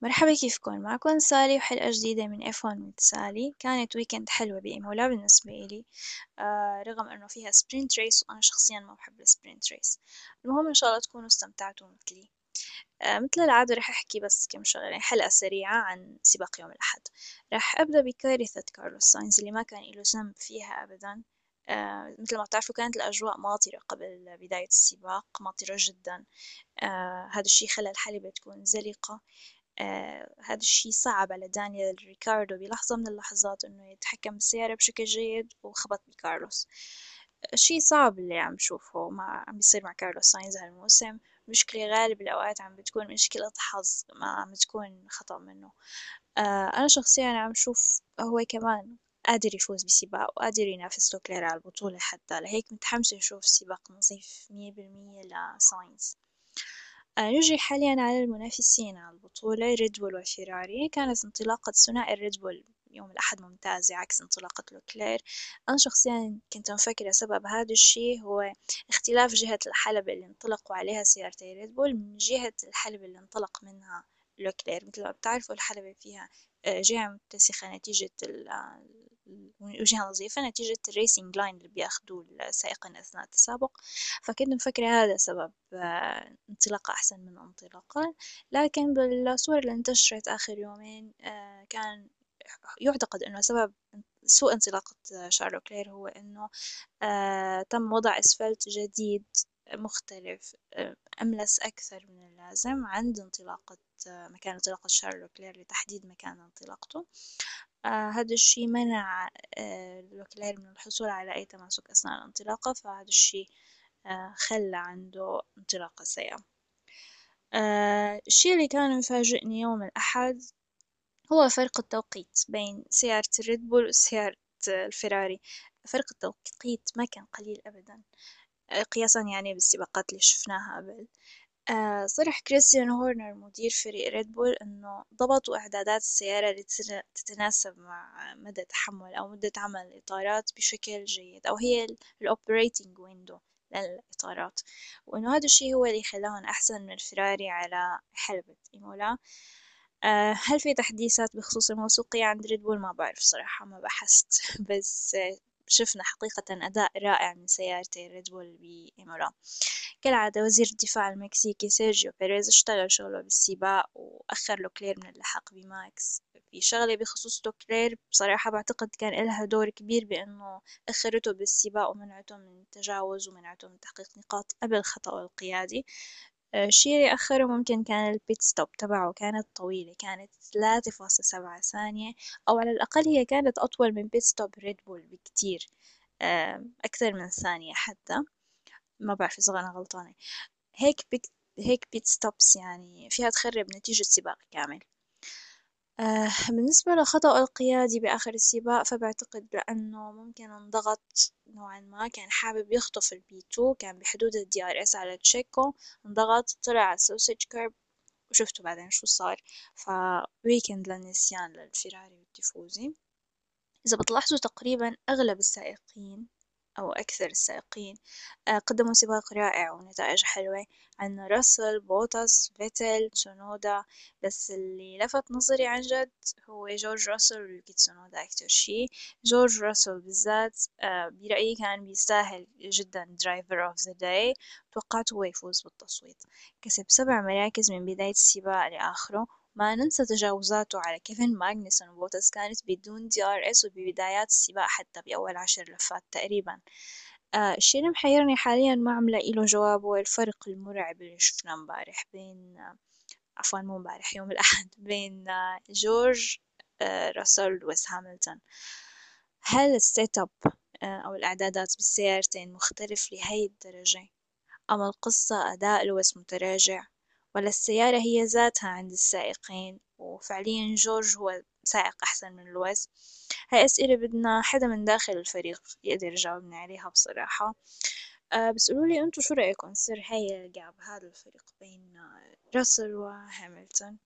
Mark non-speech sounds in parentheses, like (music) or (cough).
مرحبا كيفكن؟ معكم سالي وحلقة جديدة من F1 من سالي. كانت weekend حلوة بإيمولا بالنسبة إلي. آه رغم أنه فيها sprint race وأنا شخصيا ما بحب ال sprint race المهم إن شاء الله تكونوا استمتعتوا مثلي. آه مثل العادة رح أحكي بس كم شغلة يعني حلقة سريعة عن سباق يوم الأحد. رح أبدأ بكارثة كارلوس ساينز اللي ما كان له ذنب فيها أبدا. آه مثل ما تعرفوا كانت الأجواء ماطرة قبل بداية السباق ماطرة جدا. آه هذا الشي خلى الحلبة تكون زلقة. آه هذا الشي صعب على دانيال ريكاردو بلحظة من اللحظات إنه يتحكم بالسيارة بشكل جيد وخبط بكارلوس. شي صعب اللي عم شوفه مع عم بيصير مع كارلوس ساينز هالموسم. مشكلة غالب الأوقات عم بتكون مشكلة حظ ما عم بتكون خطأ منه. آه أنا شخصيا عم شوف هو كمان قادر يفوز بسباق وقادر ينافس لوكلير على البطولة حتى لهيك متحمسة أشوف سباق نظيف مية بالمية لساينز آه، نجي حاليا على المنافسين على البطولة ريد بول وفيراري. كانت انطلاقة ثنائي ريد بول يوم الأحد ممتازة عكس انطلاقة لوكلير. أنا شخصيا كنت مفكرة سبب هذا الشي هو اختلاف جهة الحلبة اللي انطلقوا عليها سيارتي ريد بول من جهة الحلبة اللي انطلق منها لوكلير. مثل ما بتعرفوا الحلبة فيها آه، جهة متسخة نتيجة وجهة نظيفة نتيجة ال racing line اللي بياخدوه السائقين أثناء التسابق. فكنت مفكرة هذا سبب آه، انطلاقة أحسن من انطلاقة. لكن بالصور اللي انتشرت آخر يومين آه، كان يعتقد أنه سبب سوء انطلاقة شارل لوكلير هو أنه آه، تم وضع أسفلت جديد مختلف أملس أكثر من اللازم عند انطلاقة مكان انطلاقة شارل لوكلير لتحديد مكان انطلاقته. آه هذا الشي منع آه لوكلير من الحصول على أي تماسك أثناء الانطلاقة فهذا الشي آه خلى عنده انطلاقة سيئة. آه الشي اللي كان مفاجئني يوم الأحد هو فرق التوقيت بين سيارة الريد بول وسيارة الفراري فرق التوقيت ما كان قليل أبدا قياسا يعني بالسباقات اللي شفناها قبل. آه صرح كريستيان هورنر مدير فريق ريد بول إنه ضبطوا إعدادات السيارة لتتناسب مع مدى تحمل أو مدة عمل الإطارات بشكل جيد أو هي ال operating window للإطارات. وإنه هذا الشيء هو اللي خلاهم أحسن من الفراري على حلبة إيمولا. آه هل في تحديثات بخصوص الموسيقية عند ريد بول ما بعرف صراحة ما بحثت. (laughs) بس شفنا حقيقة أداء رائع من سيارتي ريد بول بإيمولا كالعادة وزير الدفاع المكسيكي سيرجيو بيريز اشتغل شغله بالسباق وأخر لوكلير من اللحاق بماكس في شغلة بخصوص لوكلير بصراحة بعتقد كان إلها دور كبير بأنه أخرته بالسباق ومنعته من التجاوز ومنعته من تحقيق نقاط قبل خطأه القيادي. الشي اللي أخره ممكن كان ال pit stop تبعه كانت طويلة كانت ثلاثة فاصلة سبعة ثانية أو على الأقل هي كانت أطول من pit stop ريد بول بكتير أكثر من ثانية حتى. ما بعرف إذا أنا غلطانة. هيك pit هيك pit stops يعني فيها تخرب نتيجة سباق كامل. بالنسبة لخطأ القيادي بآخر السباق فبعتقد بأنه ممكن انضغط نوعا ما كان حابب يخطف ال P2 كان بحدود ال DRS على تشيكو انضغط طلع على ال sausage kerb وشفتوا بعدين شو صار. ف weekend للنسيان للفيراري والتيفوزي إذا بتلاحظوا تقريبا أغلب السائقين أو أكثر السائقين آه، قدموا سباق رائع ونتائج حلوة عنا راسل بوتاس فيتل تسونودا. بس اللي لفت نظري عن جد هو جورج راسل ويوكي تسونودا أكتر شي جورج راسل بالذات آه، برأيي كان بيستاهل جدا Driver of the Day توقعت هو يفوز بالتصويت. كسب سبع مراكز من بداية السباق لآخره. ما ننسى تجاوزاته على كيفن ماغنسون وبوتس كانت بدون DRS وببدايات السباق حتى بأول عشر لفات تقريبا. آه الشي اللي محيرني حاليا ما عم له جواب هو الفرق المرعب اللي شفناه امبارح بين آه عفوا مو امبارح يوم الأحد بين آه جورج آه راسل ولويس هاملتون. هل ال setup آه أو الإعدادات بالسيارتين مختلف لهي الدرجة؟ أم القصة أداء لويس متراجع؟ ولا السيارة هي ذاتها عند السائقين وفعليا جورج هو سائق أحسن من لويس. هاي أسئلة بدنا حدا من داخل الفريق يقدر يجاوبنا عليها بصراحة. أه بس قولولي أنتو شو رأيكم؟ سر هاي ال gap هذا الفريق بين راسل وهاملتون.